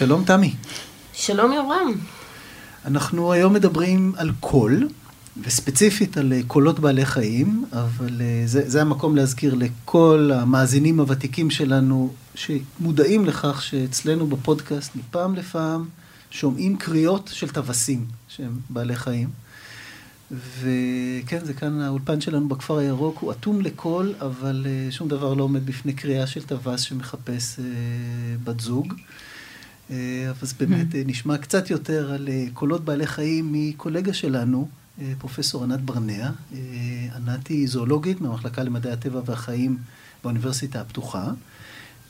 שלום תמי. שלום יורם. אנחנו היום מדברים על קול, וספציפית על אה, קולות בעלי חיים, אבל אה, זה, זה המקום להזכיר לכל המאזינים הוותיקים שלנו, שמודעים לכך שאצלנו בפודקאסט מפעם לפעם שומעים קריאות של טווסים שהם בעלי חיים. וכן, זה כאן האולפן שלנו בכפר הירוק, הוא אטום לקול, אבל אה, שום דבר לא עומד בפני קריאה של טווס שמחפש בת זוג. Uh, אז באמת uh, נשמע קצת יותר על uh, קולות בעלי חיים מקולגה שלנו, uh, פרופסור ענת ברנע. ענת היא זואולוגית מהמחלקה למדעי הטבע והחיים באוניברסיטה הפתוחה.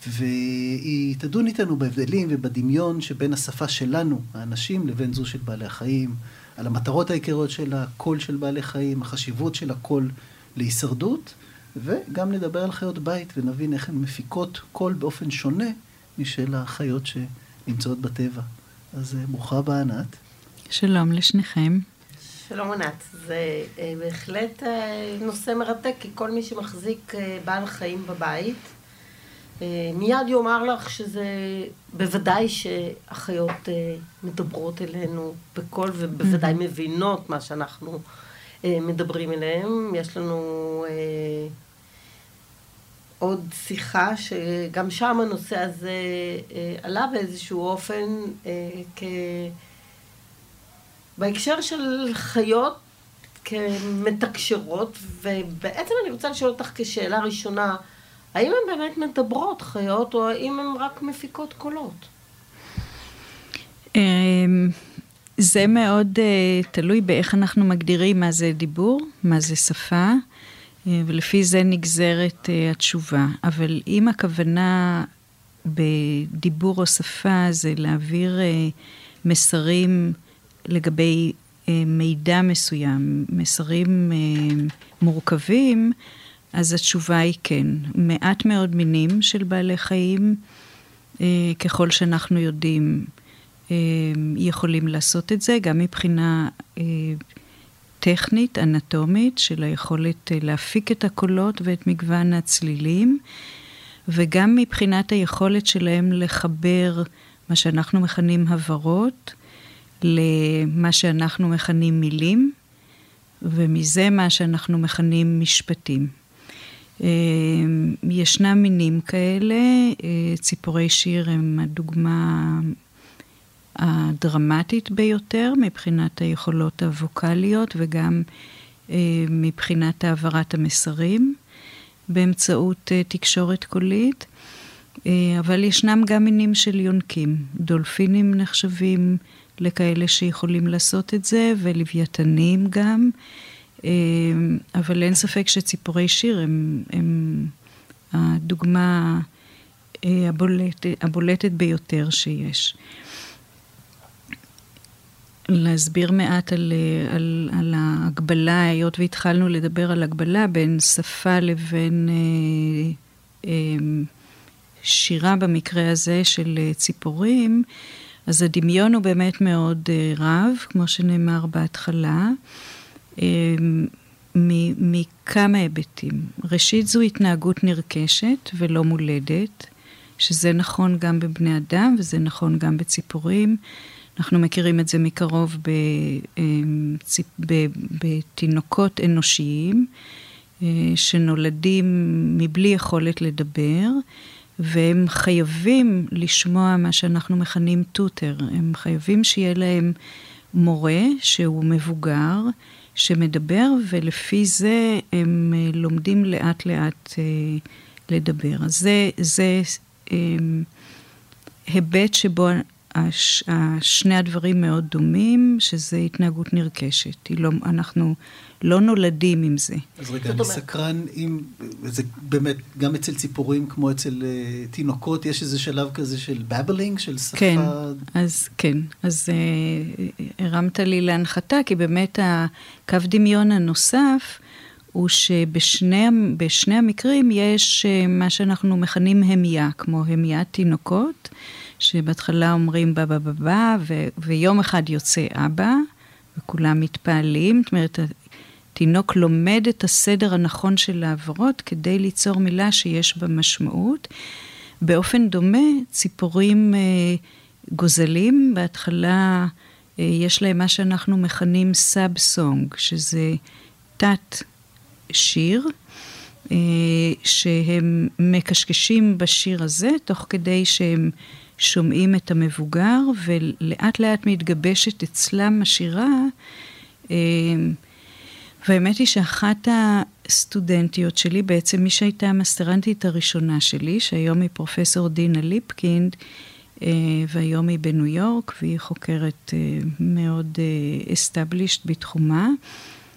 והיא תדון איתנו בהבדלים ובדמיון שבין השפה שלנו, האנשים, לבין זו של בעלי החיים, על המטרות העיקריות של הקול של בעלי חיים, החשיבות של הקול להישרדות, וגם נדבר על חיות בית ונבין איך הן מפיקות קול באופן שונה משל החיות שנמצאות בטבע. אז אה, ברוכה הבאה, ענת. שלום לשניכם. שלום ענת, זה אה, בהחלט אה, נושא מרתק, כי כל מי שמחזיק בעל חיים בבית, מיד יאמר לך שזה בוודאי שהחיות מדברות אלינו בקול ובוודאי mm-hmm. מבינות מה שאנחנו מדברים אליהם. יש לנו עוד שיחה שגם שם הנושא הזה עלה באיזשהו אופן כ... בהקשר של חיות כמתקשרות, ובעצם אני רוצה לשאול אותך כשאלה ראשונה, האם הן באמת מדברות חיות, או האם הן רק מפיקות קולות? אמ, זה מאוד uh, תלוי באיך אנחנו מגדירים מה זה דיבור, מה זה שפה, ולפי זה נגזרת uh, התשובה. אבל אם הכוונה בדיבור או שפה זה להעביר uh, מסרים לגבי מידע מסוים, מסרים מורכבים, אז התשובה היא כן. מעט מאוד מינים של בעלי חיים, אה, ככל שאנחנו יודעים, אה, יכולים לעשות את זה, גם מבחינה אה, טכנית, אנטומית, של היכולת אה, להפיק את הקולות ואת מגוון הצלילים, וגם מבחינת היכולת שלהם לחבר מה שאנחנו מכנים הברות, למה שאנחנו מכנים מילים, ומזה מה שאנחנו מכנים משפטים. אמ, ישנם מינים כאלה, אה, ציפורי שיר הם הדוגמה הדרמטית ביותר מבחינת היכולות הווקאליות וגם אה, מבחינת העברת המסרים באמצעות אה, תקשורת קולית. אבל ישנם גם מינים של יונקים. דולפינים נחשבים לכאלה שיכולים לעשות את זה, ולוויתנים גם. אמ, אבל אין ספק שציפורי שיר הם, הם הדוגמה אה, הבולט, הבולטת ביותר שיש. להסביר מעט על, אה, על, על ההגבלה, היות והתחלנו לדבר על הגבלה בין שפה לבין אה, אה, שירה במקרה הזה של אה, ציפורים, אז הדמיון הוא באמת מאוד אה, רב, כמו שנאמר בהתחלה. אמ, מכמה היבטים. ראשית, זו התנהגות נרכשת ולא מולדת, שזה נכון גם בבני אדם וזה נכון גם בציפורים. אנחנו מכירים את זה מקרוב אמ, בתינוקות אנושיים, אה, שנולדים מבלי יכולת לדבר, והם חייבים לשמוע מה שאנחנו מכנים טוטר. הם חייבים שיהיה להם מורה שהוא מבוגר, שמדבר, ולפי זה הם אה, לומדים לאט לאט אה, לדבר. אז זה, זה אה, היבט שבו הש, שני הדברים מאוד דומים, שזה התנהגות נרכשת. לא, אנחנו לא נולדים עם זה. אז רגע, אני סקרן אם, זה באמת, גם אצל ציפורים כמו אצל uh, תינוקות, יש איזה שלב כזה של בבלינג, של שפה? כן, אז כן. אז uh, הרמת לי להנחתה, כי באמת הקו דמיון הנוסף, הוא שבשני המקרים יש uh, מה שאנחנו מכנים המיה, כמו המיית תינוקות. שבהתחלה אומרים בא בא בא בא, ויום אחד יוצא אבא, וכולם מתפעלים. זאת אומרת, התינוק לומד את הסדר הנכון של העברות כדי ליצור מילה שיש בה משמעות. באופן דומה, ציפורים, אה, גוזלים, בהתחלה אה, יש להם מה שאנחנו מכנים סאב סונג, שזה תת שיר, אה, שהם מקשקשים בשיר הזה, תוך כדי שהם שומעים את המבוגר, ולאט לאט מתגבשת אצלם השירה. אה, והאמת היא שאחת הסטודנטיות שלי, בעצם מי שהייתה המסטרנטית הראשונה שלי, שהיום היא פרופסור דינה ליפקינד, אה, והיום היא בניו יורק, והיא חוקרת מאוד established בתחומה,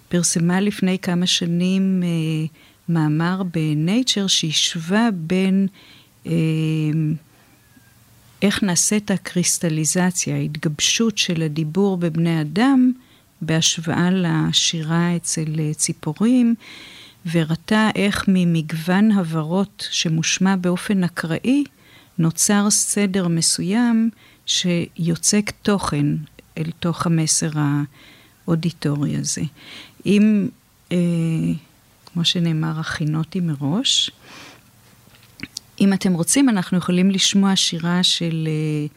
פרסמה לפני כמה שנים מאמר בנייצ'ר שהשווה בין אה, איך נעשית הקריסטליזציה, ההתגבשות של הדיבור בבני אדם, בהשוואה לשירה אצל ציפורים, והראתה איך ממגוון הברות שמושמע באופן אקראי, נוצר סדר מסוים שיוצק תוכן אל תוך המסר האודיטורי הזה. אם אה, כמו שנאמר, הכינותי מראש. אם אתם רוצים, אנחנו יכולים לשמוע שירה של אה,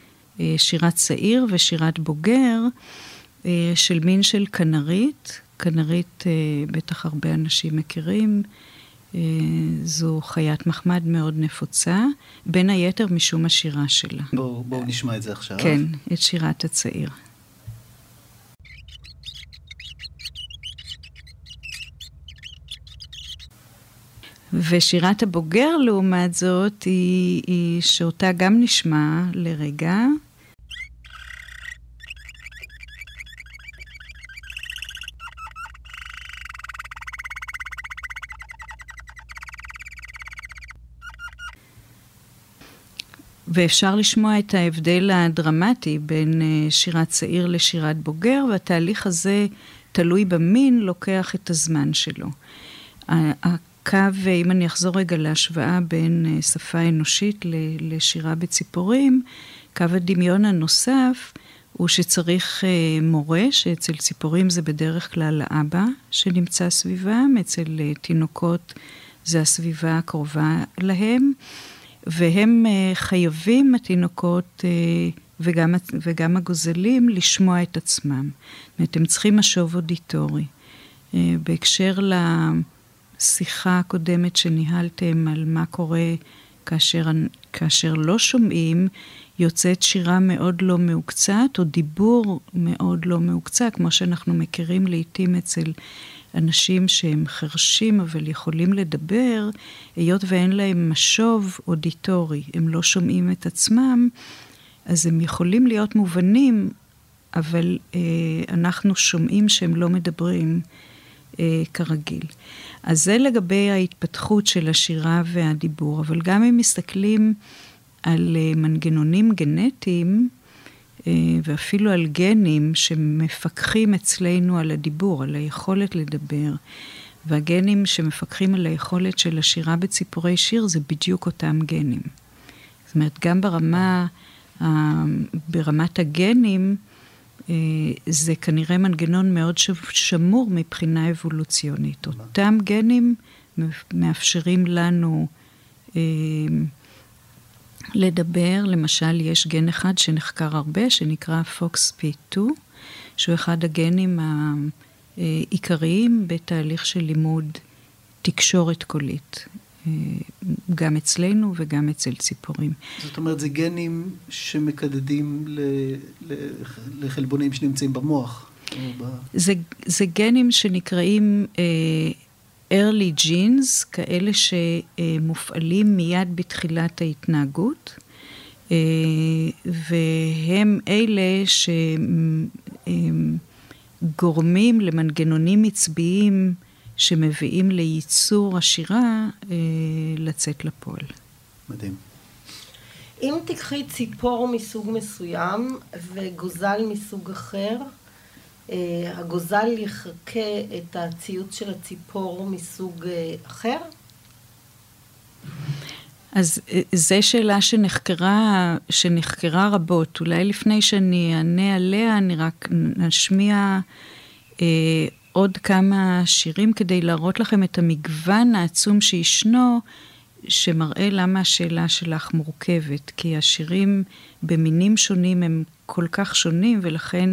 אה, שירת צעיר ושירת בוגר, אה, של מין של כנרית. כנרית, בטח הרבה אנשים מכירים. זו חיית מחמד מאוד נפוצה, בין היתר משום השירה שלה. בואו בוא נשמע את זה עכשיו. כן, את שירת הצעיר. ושירת הבוגר, לעומת זאת, היא, היא שאותה גם נשמע לרגע. ואפשר לשמוע את ההבדל הדרמטי בין אה, שירת צעיר לשירת בוגר, והתהליך הזה, תלוי במין, לוקח את הזמן שלו. קו, אם אני אחזור רגע להשוואה בין אה, שפה אנושית לשירה בציפורים, קו הדמיון הנוסף הוא שצריך אה, מורה, שאצל ציפורים זה בדרך כלל האבא שנמצא סביבם, אצל אה, תינוקות זה הסביבה הקרובה להם, והם חייבים, התינוקות וגם, וגם הגוזלים, לשמוע את עצמם. זאת אומרת, הם צריכים משוב אודיטורי. בהקשר ל... לה... השיחה הקודמת שניהלתם על מה קורה כאשר, כאשר לא שומעים, יוצאת שירה מאוד לא מהוקצת, או דיבור מאוד לא מהוקצע, כמו שאנחנו מכירים לעיתים אצל אנשים שהם חרשים אבל יכולים לדבר, היות ואין להם משוב אודיטורי, הם לא שומעים את עצמם, אז הם יכולים להיות מובנים, אבל אה, אנחנו שומעים שהם לא מדברים אה, כרגיל. אז זה לגבי ההתפתחות של השירה והדיבור, אבל גם אם מסתכלים על אה, מנגנונים גנטיים, אה, ואפילו על גנים שמפקחים אצלנו על הדיבור, על היכולת לדבר, והגנים שמפקחים על היכולת של השירה בציפורי שיר זה בדיוק אותם גנים. זאת אומרת, גם ברמה, ברמת הגנים, אה, זה כנראה מנגנון מאוד שמור מבחינה אבולוציונית. אותם גנים מאפשרים לנו אה, לדבר, למשל, יש גן אחד שנחקר הרבה, שנקרא FOXP2, שהוא אחד הגנים העיקריים בתהליך של לימוד תקשורת קולית. אה, גם אצלנו וגם אצל ציפורים. זאת אומרת, זה גנים שמקדדים ל, ל, לחלבונים שנמצאים במוח. זה, זה גנים שנקראים uh, early genes, כאלה שמופעלים מיד בתחילת ההתנהגות, uh, והם אלה שגורמים למנגנונים עצביים שמביאים לייצור השירה אה, לצאת לפועל. מדהים. אם תיקחי ציפור מסוג מסוים וגוזל מסוג אחר, אה, הגוזל יחכה את הציוץ של הציפור מסוג אה, אחר? אז זו שאלה שנחקרה, שנחקרה רבות. אולי לפני שאני אענה עליה, אני רק נשמיע אה, עוד כמה שירים כדי להראות לכם את המגוון העצום שישנו שמראה למה השאלה שלך מורכבת, כי השירים במינים שונים הם כל כך שונים, ולכן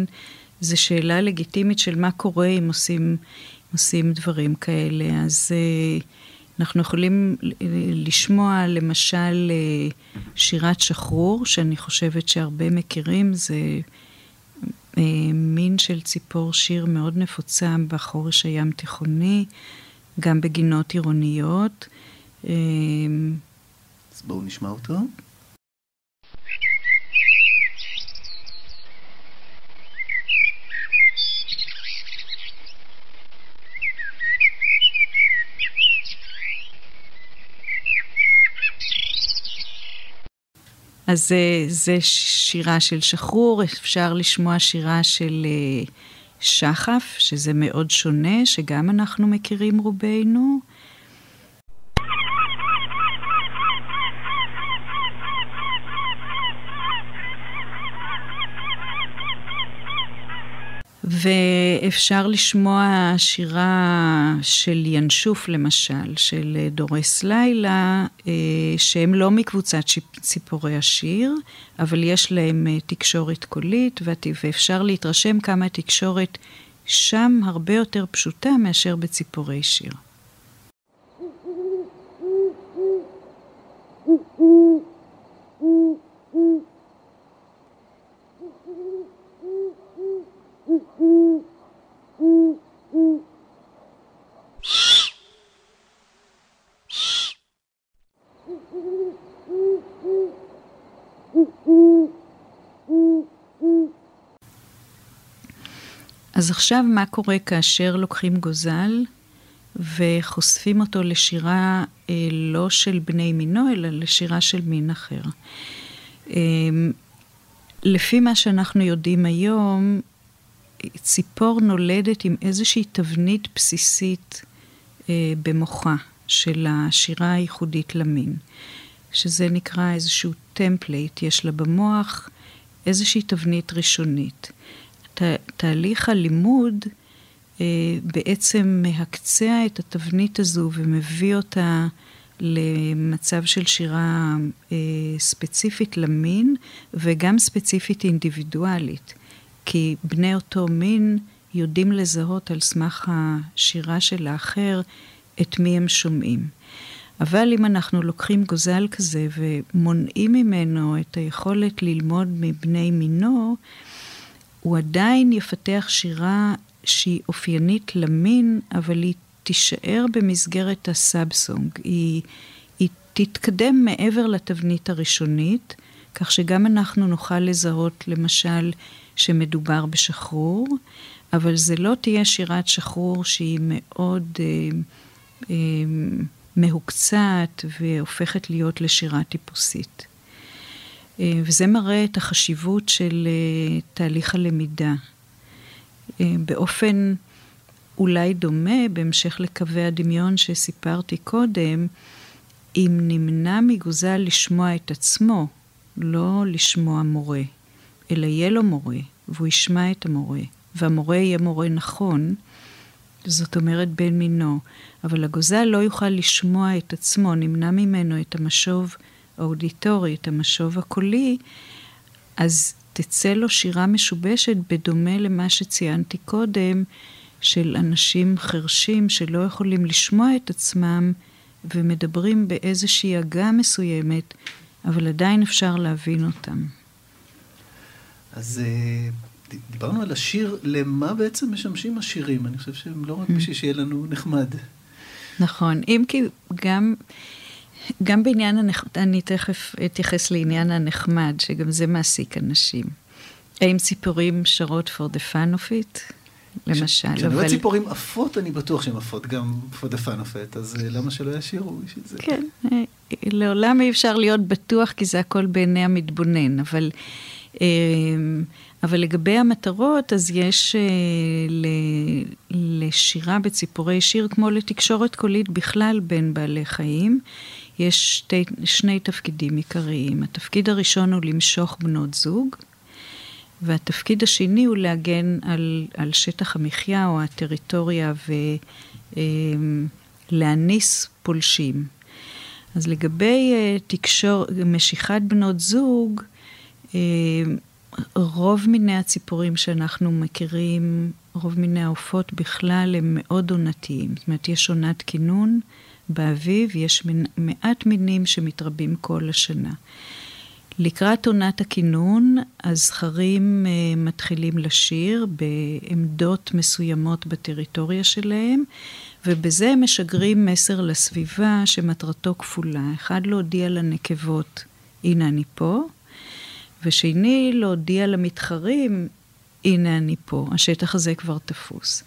זו שאלה לגיטימית של מה קורה אם עושים, עושים דברים כאלה. אז uh, אנחנו יכולים לשמוע למשל uh, שירת שחרור, שאני חושבת שהרבה מכירים, זה מין של ציפור שיר מאוד נפוצה בחורש הים תיכוני, גם בגינות עירוניות. אז בואו נשמע אותו. אז זה, זה שירה של שחרור, אפשר לשמוע שירה של אה, שחף, שזה מאוד שונה, שגם אנחנו מכירים רובנו. ואפשר לשמוע שירה של ינשוף למשל, של דורס לילה, אה, שהם לא מקבוצת ציפורי השיר, אבל יש להם אה, תקשורת קולית, ואפשר להתרשם כמה התקשורת שם הרבה יותר פשוטה מאשר בציפורי שיר. אז עכשיו מה קורה כאשר לוקחים גוזל וחושפים אותו לשירה אה, לא של בני מינו, אלא לשירה של מין אחר. אה, לפי מה שאנחנו יודעים היום, ציפור נולדת עם איזושהי תבנית בסיסית אה, במוחה של השירה הייחודית למין, שזה נקרא איזשהו template, יש לה במוח איזושהי תבנית ראשונית. ת, תהליך הלימוד אה, בעצם מהקצע את התבנית הזו ומביא אותה למצב של שירה אה, ספציפית למין וגם ספציפית אינדיבידואלית. כי בני אותו מין יודעים לזהות על סמך השירה של האחר את מי הם שומעים. אבל אם אנחנו לוקחים גוזל כזה ומונעים ממנו את היכולת ללמוד מבני מינו, הוא עדיין יפתח שירה שהיא אופיינית למין, אבל היא תישאר במסגרת הסאבסונג. היא, היא תתקדם מעבר לתבנית הראשונית, כך שגם אנחנו נוכל לזהות, למשל, שמדובר בשחרור, אבל זה לא תהיה שירת שחרור שהיא מאוד אה, אה, מהוקצעת והופכת להיות לשירה טיפוסית. אה, וזה מראה את החשיבות של אה, תהליך הלמידה. אה, באופן אולי דומה, בהמשך לקווי הדמיון שסיפרתי קודם, אם נמנע מגוזל לשמוע את עצמו, לא לשמוע מורה, אלא יהיה לו מורה, והוא ישמע את המורה, והמורה יהיה מורה נכון, זאת אומרת בן מינו, אבל הגוזל לא יוכל לשמוע את עצמו, נמנע ממנו את המשוב האודיטורי, את המשוב הקולי, אז תצא לו שירה משובשת בדומה למה שציינתי קודם, של אנשים חרשים שלא יכולים לשמוע את עצמם ומדברים באיזושהי הגה מסוימת, אבל עדיין אפשר להבין אותם. אז אה, דיברנו על השיר, למה בעצם משמשים השירים? אני חושב שהם לא רק mm. בשביל שיהיה לנו נחמד. נכון, אם כי גם, גם בעניין הנחמד, אני תכף אתייחס לעניין הנחמד, שגם זה מעסיק אנשים. האם ציפורים שרות for the fun of it? למשל, אבל... כשאני רואה ציפורים עפות, אני בטוח שהן עפות גם for the fun of it, אז אה, למה שלא ישירו בשביל זה? כן, אה, לעולם אי אפשר להיות בטוח, כי זה הכל בעיני המתבונן, אבל... אה, אבל לגבי המטרות, אז יש לשירה בציפורי שיר, כמו לתקשורת קולית בכלל בין בעלי חיים, יש שתי, שני תפקידים עיקריים. התפקיד הראשון הוא למשוך בנות זוג, והתפקיד השני הוא להגן על, על שטח המחיה או הטריטוריה ולהניס פולשים. אז לגבי uh, תקשור, משיכת בנות זוג, רוב מיני הציפורים שאנחנו מכירים, רוב מיני העופות בכלל הם מאוד עונתיים. זאת אומרת, יש עונת כינון באביב, יש מעט מינים שמתרבים כל השנה. לקראת עונת הכינון, הזכרים uh, מתחילים לשיר בעמדות מסוימות בטריטוריה שלהם, ובזה הם משגרים מסר לסביבה שמטרתו כפולה. אחד, להודיע לנקבות, הנה אני פה, ושני, להודיע למתחרים, הנה אני פה, השטח הזה כבר תפוס.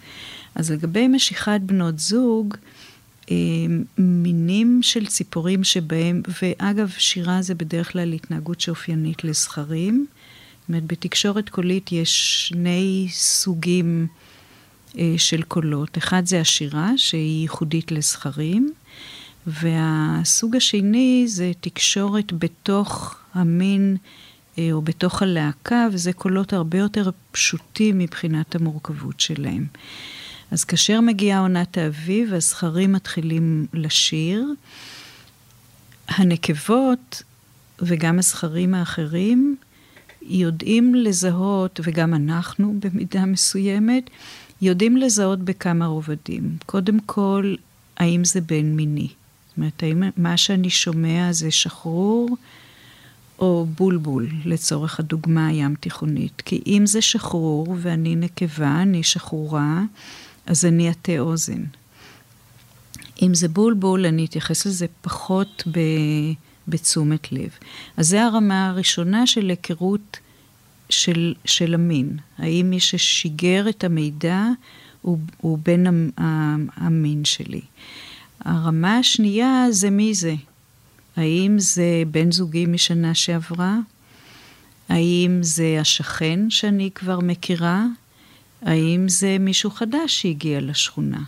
אז לגבי משיכת בנות זוג, אה, מינים של ציפורים שבהם, ואגב, שירה זה בדרך כלל התנהגות שאופיינית לזכרים. זאת אומרת, בתקשורת קולית יש שני סוגים אה, של קולות. אחד זה השירה, שהיא ייחודית לזכרים, והסוג השני זה תקשורת בתוך המין או בתוך הלהקה, וזה קולות הרבה יותר פשוטים מבחינת המורכבות שלהם. אז כאשר מגיעה עונת האביב, הזכרים מתחילים לשיר. הנקבות וגם הזכרים האחרים יודעים לזהות, וגם אנחנו במידה מסוימת, יודעים לזהות בכמה רובדים. קודם כל, האם זה בין מיני? זאת אומרת, האם מה שאני שומע זה שחרור או בולבול, לצורך הדוגמה הים תיכונית. כי אם זה שחרור ואני נקבה, אני שחרורה, אז אני אטה אוזן. אם זה בולבול, אני אתייחס לזה פחות. בתשומת לב. אז זו הרמה הראשונה של היכרות של, של המין. האם מי ששיגר את המידע הוא, הוא בן המין שלי. הרמה השנייה זה מי זה. האם זה בן זוגי משנה שעברה? האם זה השכן שאני כבר מכירה? האם זה מישהו חדש שהגיע לשכונה?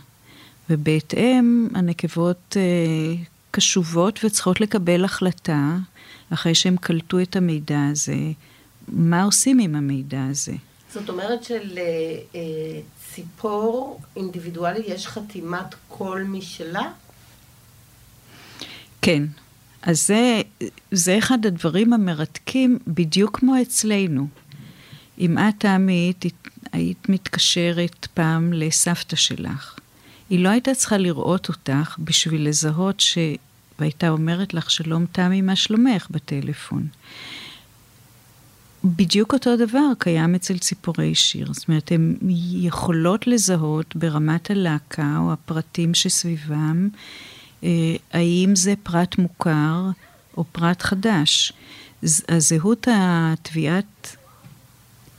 ובהתאם, הנקבות אה, קשובות וצריכות לקבל החלטה, אחרי שהם קלטו את המידע הזה, מה עושים עם המידע הזה. זאת אומרת שלציפור אה, אינדיבידואלי יש חתימת קול משלה? כן. אז זה, זה אחד הדברים המרתקים, בדיוק כמו אצלנו. אם את, תמי, היית, מתקשרת פעם לסבתא שלך, היא לא הייתה צריכה לראות אותך בשביל לזהות ש... והייתה אומרת לך, שלום תמי, מה שלומך בטלפון. בדיוק אותו דבר קיים אצל ציפורי שיר. זאת אומרת, הן יכולות לזהות ברמת הלהקה או הפרטים שסביבם, האם זה פרט מוכר או פרט חדש. הזהות התביעת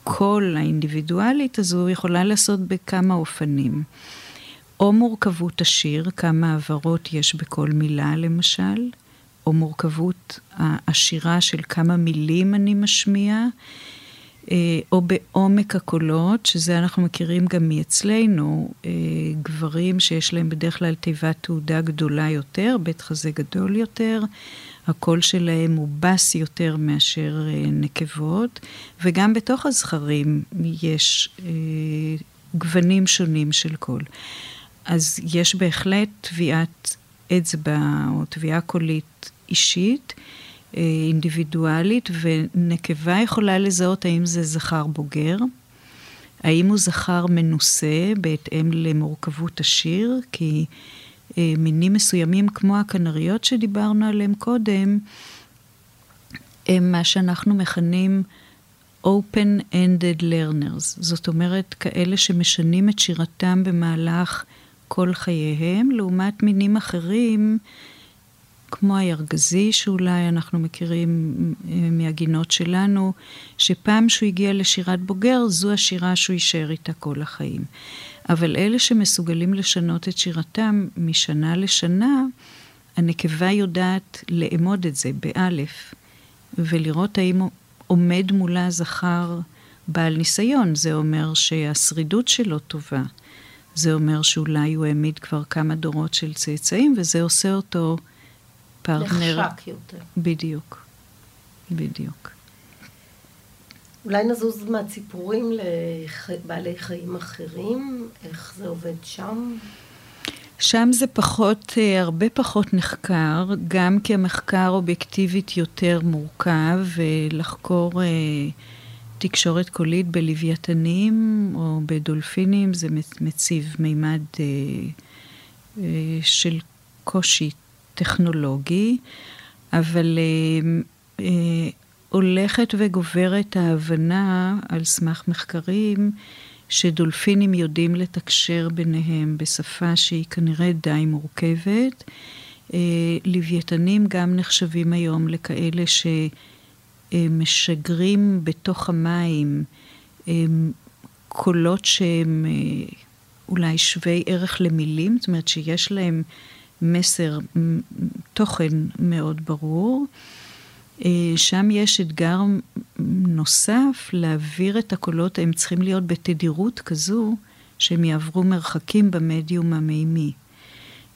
קול האינדיבידואלית הזו יכולה לעשות בכמה אופנים. או מורכבות השיר, כמה הברות יש בכל מילה למשל, או מורכבות השירה של כמה מילים אני משמיע, אה, או בעומק הקולות, שזה אנחנו מכירים גם מאצלנו, אה, גברים שיש להם בדרך כלל תיבת תעודה גדולה יותר, בית חזה גדול יותר, הקול שלהם הוא בס יותר מאשר אה, נקבות, וגם בתוך הזכרים יש גוונים שונים של קול. אז יש בהחלט טביעת אצבע או טביעה קולית אישית, אה, אינדיבידואלית, ונקבה יכולה לזהות האם זה זכר בוגר, האם הוא זכר מנוסה בהתאם למורכבות השיר, כי אה, מינים מסוימים כמו הכנריות שדיברנו עליהם קודם, הם מה שאנחנו מכנים open-ended learners, זאת אומרת כאלה שמשנים את שירתם במהלך כל חייהם, לעומת מינים אחרים, כמו הירגזי, שאולי אנחנו מכירים אה, מהגינות שלנו, שפעם שהוא הגיע לשירת בוגר, זו השירה שהוא יישאר איתה כל החיים. אבל אלה שמסוגלים לשנות את שירתם משנה לשנה, הנקבה יודעת לאמוד את זה באלף, ולראות האם עומד מולה זכר בעל ניסיון. זה אומר שהשרידות שלו טובה. זה אומר שאולי הוא העמיד כבר כמה דורות של צאצאים, וזה עושה אותו פרטנר. נחשק יותר. בדיוק, בדיוק. אולי נזוז מהציפורים לבעלי חיים אחרים, איך זה עובד שם? שם זה פחות, אה, הרבה פחות נחקר, גם כי המחקר אובייקטיבית יותר מורכב, ולחקור תקשורת קולית בלוויתנים או בדולפינים זה מציב מימד של קושי טכנולוגי, אבל הולכת וגוברת ההבנה על סמך מחקרים שדולפינים יודעים לתקשר ביניהם בשפה שהיא כנראה די מורכבת. אה, לוויתנים גם נחשבים היום לכאלה שמשגרים בתוך המים אה, קולות שהם אה, אולי שווי ערך למילים, זאת אומרת שיש להם מסר, תוכן מאוד ברור. אה, שם יש אתגר נוסף להעביר את הקולות, הם צריכים להיות בתדירות כזו שהם יעברו מרחקים במדיום המימי.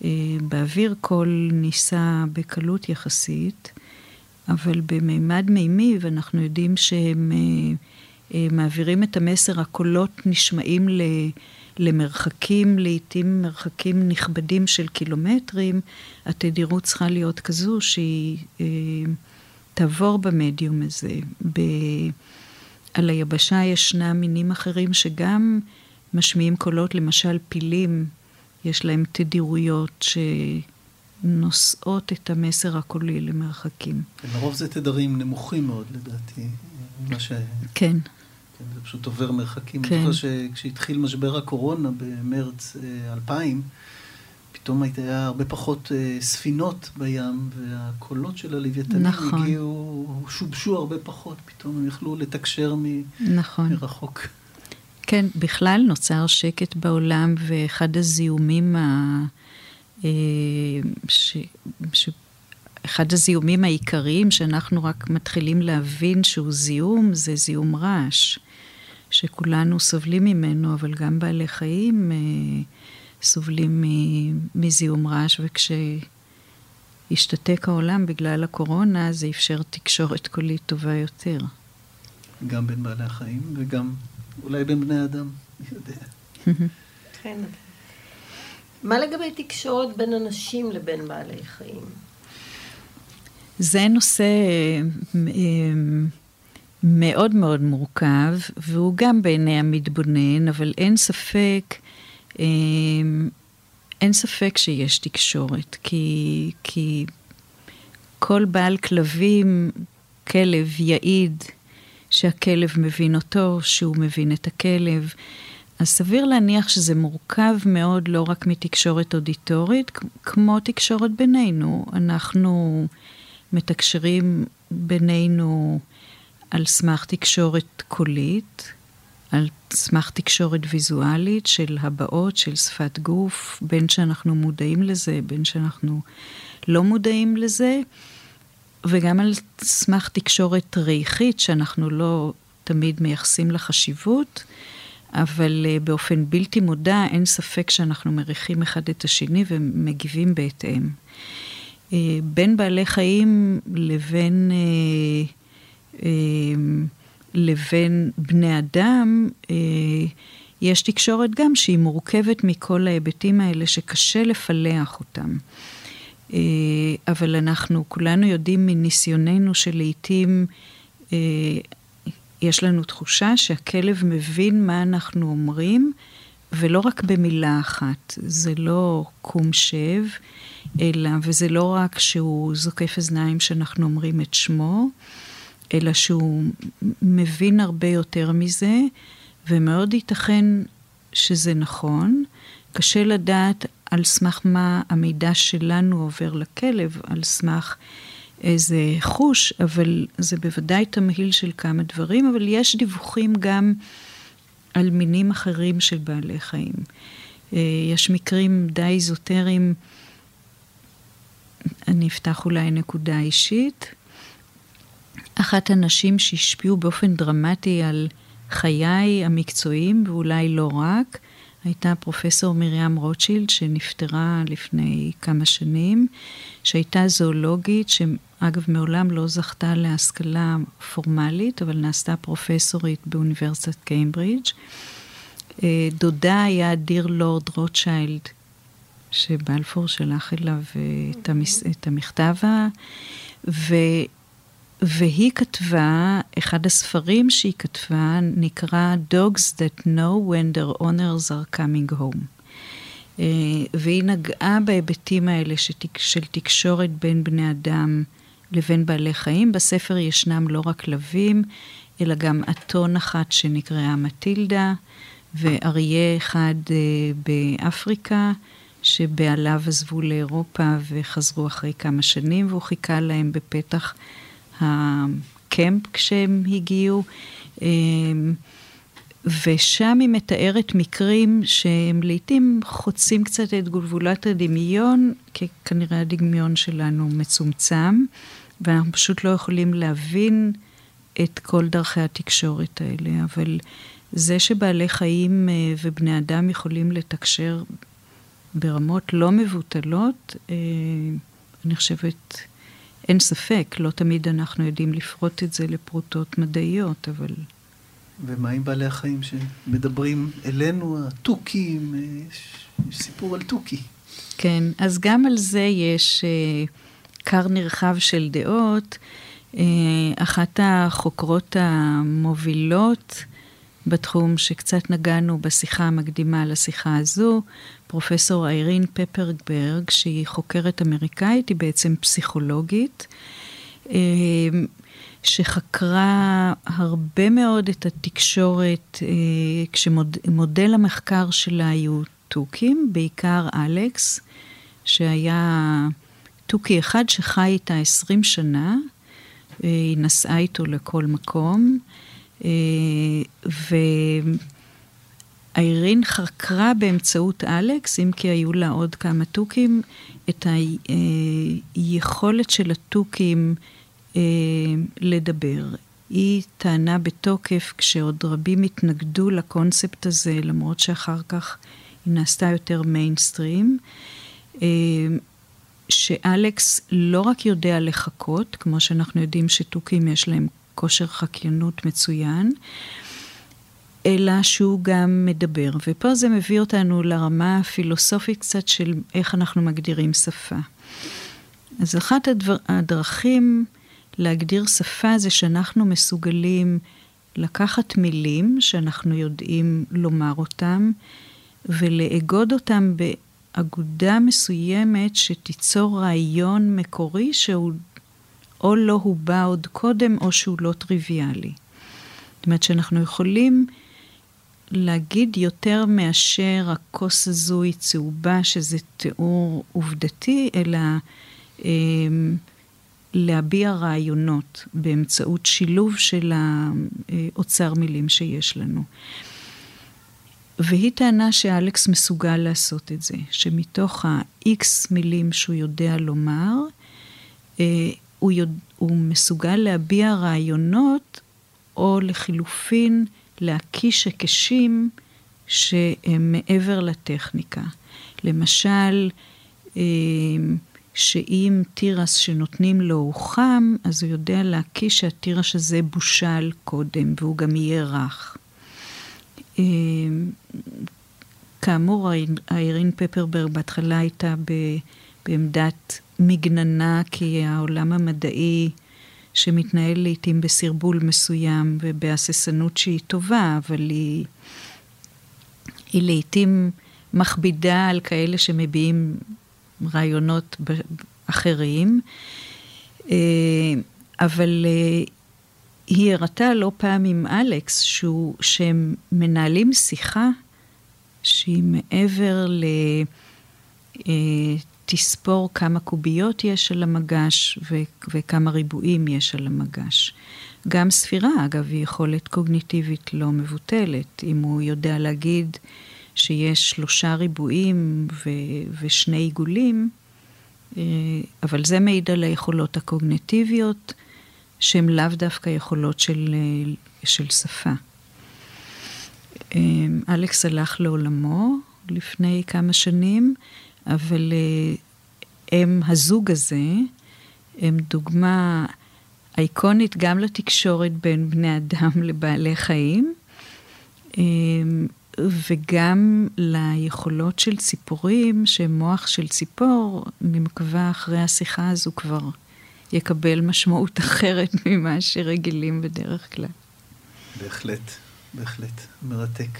אה, באוויר קול נישא בקלות יחסית, אבל במימד מימי, ואנחנו יודעים שהם אה, מעבירים את המסר, הקולות נשמעים למרחקים, לעתים מרחקים נכבדים של קילומטרים, התדירות צריכה להיות כזו שהיא... תעבור במדיום הזה. ב... על היבשה ישנם מינים אחרים שגם משמיעים קולות, למשל פילים, יש להם תדירויות שנושאות את המסר הקולי למרחקים. לרוב זה תדרים נמוכים מאוד לדעתי, מה ש... כן. כן, זה פשוט עובר מרחקים. כן. אני זוכר שכשהתחיל משבר הקורונה במרץ 2000, אה, פתאום היה הרבה פחות uh, ספינות בים, והקולות של הלוויתנים נכון. הגיעו, שובשו הרבה פחות, פתאום הם יכלו לתקשר מ, נכון. מרחוק. כן, בכלל נוצר שקט בעולם, ואחד הזיהומים ה... אה, ש... ש... אחד הזיהומים העיקריים שאנחנו רק מתחילים להבין שהוא זיהום, זה זיהום רעש, שכולנו סובלים ממנו, אבל גם בעלי חיים אה, סובלים מזיהום רעש, וכשהשתתק העולם בגלל הקורונה, זה אפשר תקשורת קולית טובה יותר. גם בין בעלי החיים וגם אולי בין בני אדם, מי יודע. כן. מה לגבי תקשורת בין אנשים לבין בעלי חיים? זה נושא אה, מאוד מאוד מורכב, והוא גם בעיני המתבונן, אבל אין ספק אמ, אין ספק שיש תקשורת, כי, כי כל בעל כלבים, כלב יעיד שהכלב מבין אותו, שהוא מבין את הכלב. אז סביר להניח שזה מורכב מאוד לא רק מתקשורת אודיטורית, כמו תקשורת בינינו. אנחנו מתקשרים בינינו על סמך תקשורת קולית, על סמך תקשורת ויזואלית של הבעות, של שפת גוף, בין שאנחנו מודעים לזה, בין שאנחנו לא מודעים לזה, וגם על סמך תקשורת ריחית, שאנחנו לא תמיד מייחסים לה חשיבות, אבל uh, באופן בלתי מודע אין ספק שאנחנו מריחים אחד את השני ומגיבים בהתאם. Uh, בין בעלי חיים לבין... Uh, לבין בני אדם, אה, יש תקשורת גם שהיא מורכבת מכל ההיבטים האלה שקשה לפלח אותם. אה, אבל אנחנו כולנו יודעים מניסיוננו שלעיתים אה, יש לנו תחושה שהכלב מבין מה אנחנו אומרים, ולא רק במילה אחת. זה לא קום שב, אלא, וזה לא רק שהוא זוקף אוזניים שאנחנו אומרים את שמו, אלא שהוא מבין הרבה יותר מזה, ומאוד ייתכן שזה נכון. קשה לדעת על סמך מה המידע שלנו עובר לכלב, על סמך איזה חוש, אבל זה בוודאי תמהיל של כמה דברים, אבל יש דיווחים גם על מינים אחרים של בעלי חיים. אה, יש מקרים די איזוטריים, אני אפתח אולי נקודה אישית. אחת הנשים שהשפיעו באופן דרמטי על חיי המקצועיים, ואולי לא רק, הייתה פרופסור מרים רוטשילד, שנפטרה לפני כמה שנים, שהייתה זואולוגית, שאגב מעולם לא זכתה להשכלה פורמלית, אבל נעשתה פרופסורית באוניברסיטת קיימברידג'. אה, דודה היה דיר לורד רוטשילד, שבלפור שלח אליו את, המס, את המכתב, ו, והיא כתבה, אחד הספרים שהיא כתבה נקרא Dogs That Know When Their Owners Are Coming Home. אה, והיא נגעה בהיבטים האלה של תקשורת בין בני אדם לבין בעלי חיים. בספר ישנם לא רק כלבים, אלא גם אתון אחת שנקראה מטילדה, ואריה אחד אה, באפריקה, שבעליו עזבו לאירופה וחזרו אחרי כמה שנים, והוא חיכה להם בפתח הקמפ כשהם הגיעו. אה, ושם היא מתארת מקרים שהם לעיתים חוצים קצת את גבולת הדמיון, כי כנראה הדמיון שלנו מצומצם, ואנחנו פשוט לא יכולים להבין את כל דרכי התקשורת האלה. אבל זה שבעלי חיים אה, ובני אדם יכולים לתקשר ברמות לא מבוטלות, אה, אני חושבת, אין ספק, לא תמיד אנחנו יודעים לפרוט את זה לפרוטות מדעיות, אבל... ומה עם בעלי החיים שמדברים אלינו, התוכים, אה, יש סיפור על תוכי. כן, אז גם על זה יש uh, כר נרחב של דעות. Uh, אחת החוקרות המובילות בתחום שקצת נגענו בשיחה המקדימה לשיחה הזו, פרופסור איירין פפרגברג, שהיא חוקרת אמריקאית, היא בעצם פסיכולוגית. Uh, שחקרה הרבה מאוד את התקשורת, אה, כשמודל המחקר שלה היו תוכים, בעיקר אלכס, שהיה תוכי אחד שחי איתה עשרים שנה, אה, היא נסעה איתו לכל מקום, אה, ואיירין חקרה באמצעות אלכס, אם כי היו לה עוד כמה תוכים, את היכולת של התוכים אה, לדבר. היא טענה בתוקף, כשעוד רבים התנגדו לקונספט הזה, למרות שאחר כך היא נעשתה יותר מיינסטרים, אה, שאלכס לא רק יודע לחכות, כמו שאנחנו יודעים שתוכים יש להם כושר חקיינות מצוין, אלא שהוא גם מדבר. ופה זה מביא אותנו לרמה הפילוסופית קצת של איך אנחנו מגדירים שפה. אז אחת הדבר, הדרכים להגדיר שפה זה שאנחנו מסוגלים לקחת מילים שאנחנו יודעים לומר אותם, ולאגוד אותם באגודה מסוימת שתיצור רעיון מקורי שהוא או לא הובע עוד קודם, או שהוא לא טריוויאלי. זאת אומרת שאנחנו יכולים להגיד יותר מאשר הכוס הזו היא צהובה, שזה תיאור עובדתי, אלא... אה, להביע רעיונות באמצעות שילוב של האוצר מילים שיש לנו. והיא טענה שאלכס מסוגל לעשות את זה, שמתוך ה-X מילים שהוא יודע לומר, אה, הוא, יודע, הוא מסוגל להביע רעיונות, או לחילופין להקיש היקשים שהם מעבר לטכניקה. למשל, אה, שאם תירס שנותנים לו הוא חם, אז הוא יודע להקיש שהתירס הזה בושל קודם, והוא גם יהיה רך. אה, כאמור, איירין פפרברג בהתחלה הייתה בעמדת מגננה, כי העולם המדעי שמתנהל לעיתים בסרבול מסוים ובהססנות שהיא טובה, אבל היא, היא לעיתים מכבידה על כאלה שמביעים רעיונות אחרים, אה, אבל אה, היא הראתה לא פעם עם אלכס, שהוא, שהם מנהלים שיחה שהיא מעבר ל... אה, תספור כמה קוביות יש על המגש ו- וכמה ריבועים יש על המגש. גם ספירה, אגב, היא יכולת קוגניטיבית לא מבוטלת. אם הוא יודע להגיד שיש שלושה ריבועים ו- ושני עיגולים, אה, אבל זה מעיד על היכולות הקוגנטיביות, שהן לאו דווקא יכולות של, אה, של שפה. אה, אלכס הלך לעולמו לפני כמה שנים, אבל הם, הזוג הזה, הם דוגמה אייקונית גם לתקשורת בין בני אדם לבעלי חיים. וגם ליכולות של ציפורים, שמוח של ציפור, אני מקווה אחרי השיחה הזו כבר יקבל משמעות אחרת ממה שרגילים בדרך כלל. בהחלט, בהחלט, מרתק.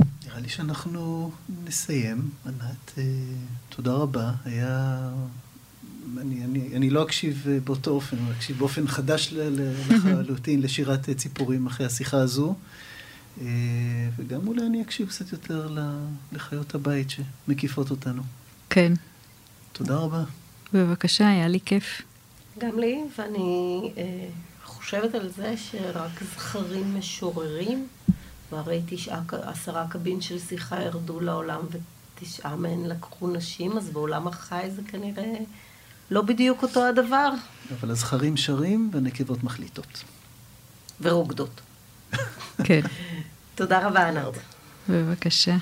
אה, נראה לי שאנחנו נסיים. ענת, אה, תודה רבה. היה... אני, אני, אני לא אקשיב אה, באותו אופן, אני אקשיב באופן חדש לחלוטין לשירת ציפורים אחרי השיחה הזו. וגם אולי אני אקשיב קצת יותר לחיות הבית שמקיפות אותנו. כן. תודה רבה. בבקשה, היה לי כיף. גם לי, ואני אה, חושבת על זה שרק זכרים משוררים, והרי תשעה, עשרה קבין של שיחה ירדו לעולם ותשעה מהן לקחו נשים, אז בעולם החי זה כנראה לא בדיוק אותו הדבר. אבל הזכרים שרים והנקבות מחליטות. ורוקדות. כן. תודה רבה, ענת. בבקשה.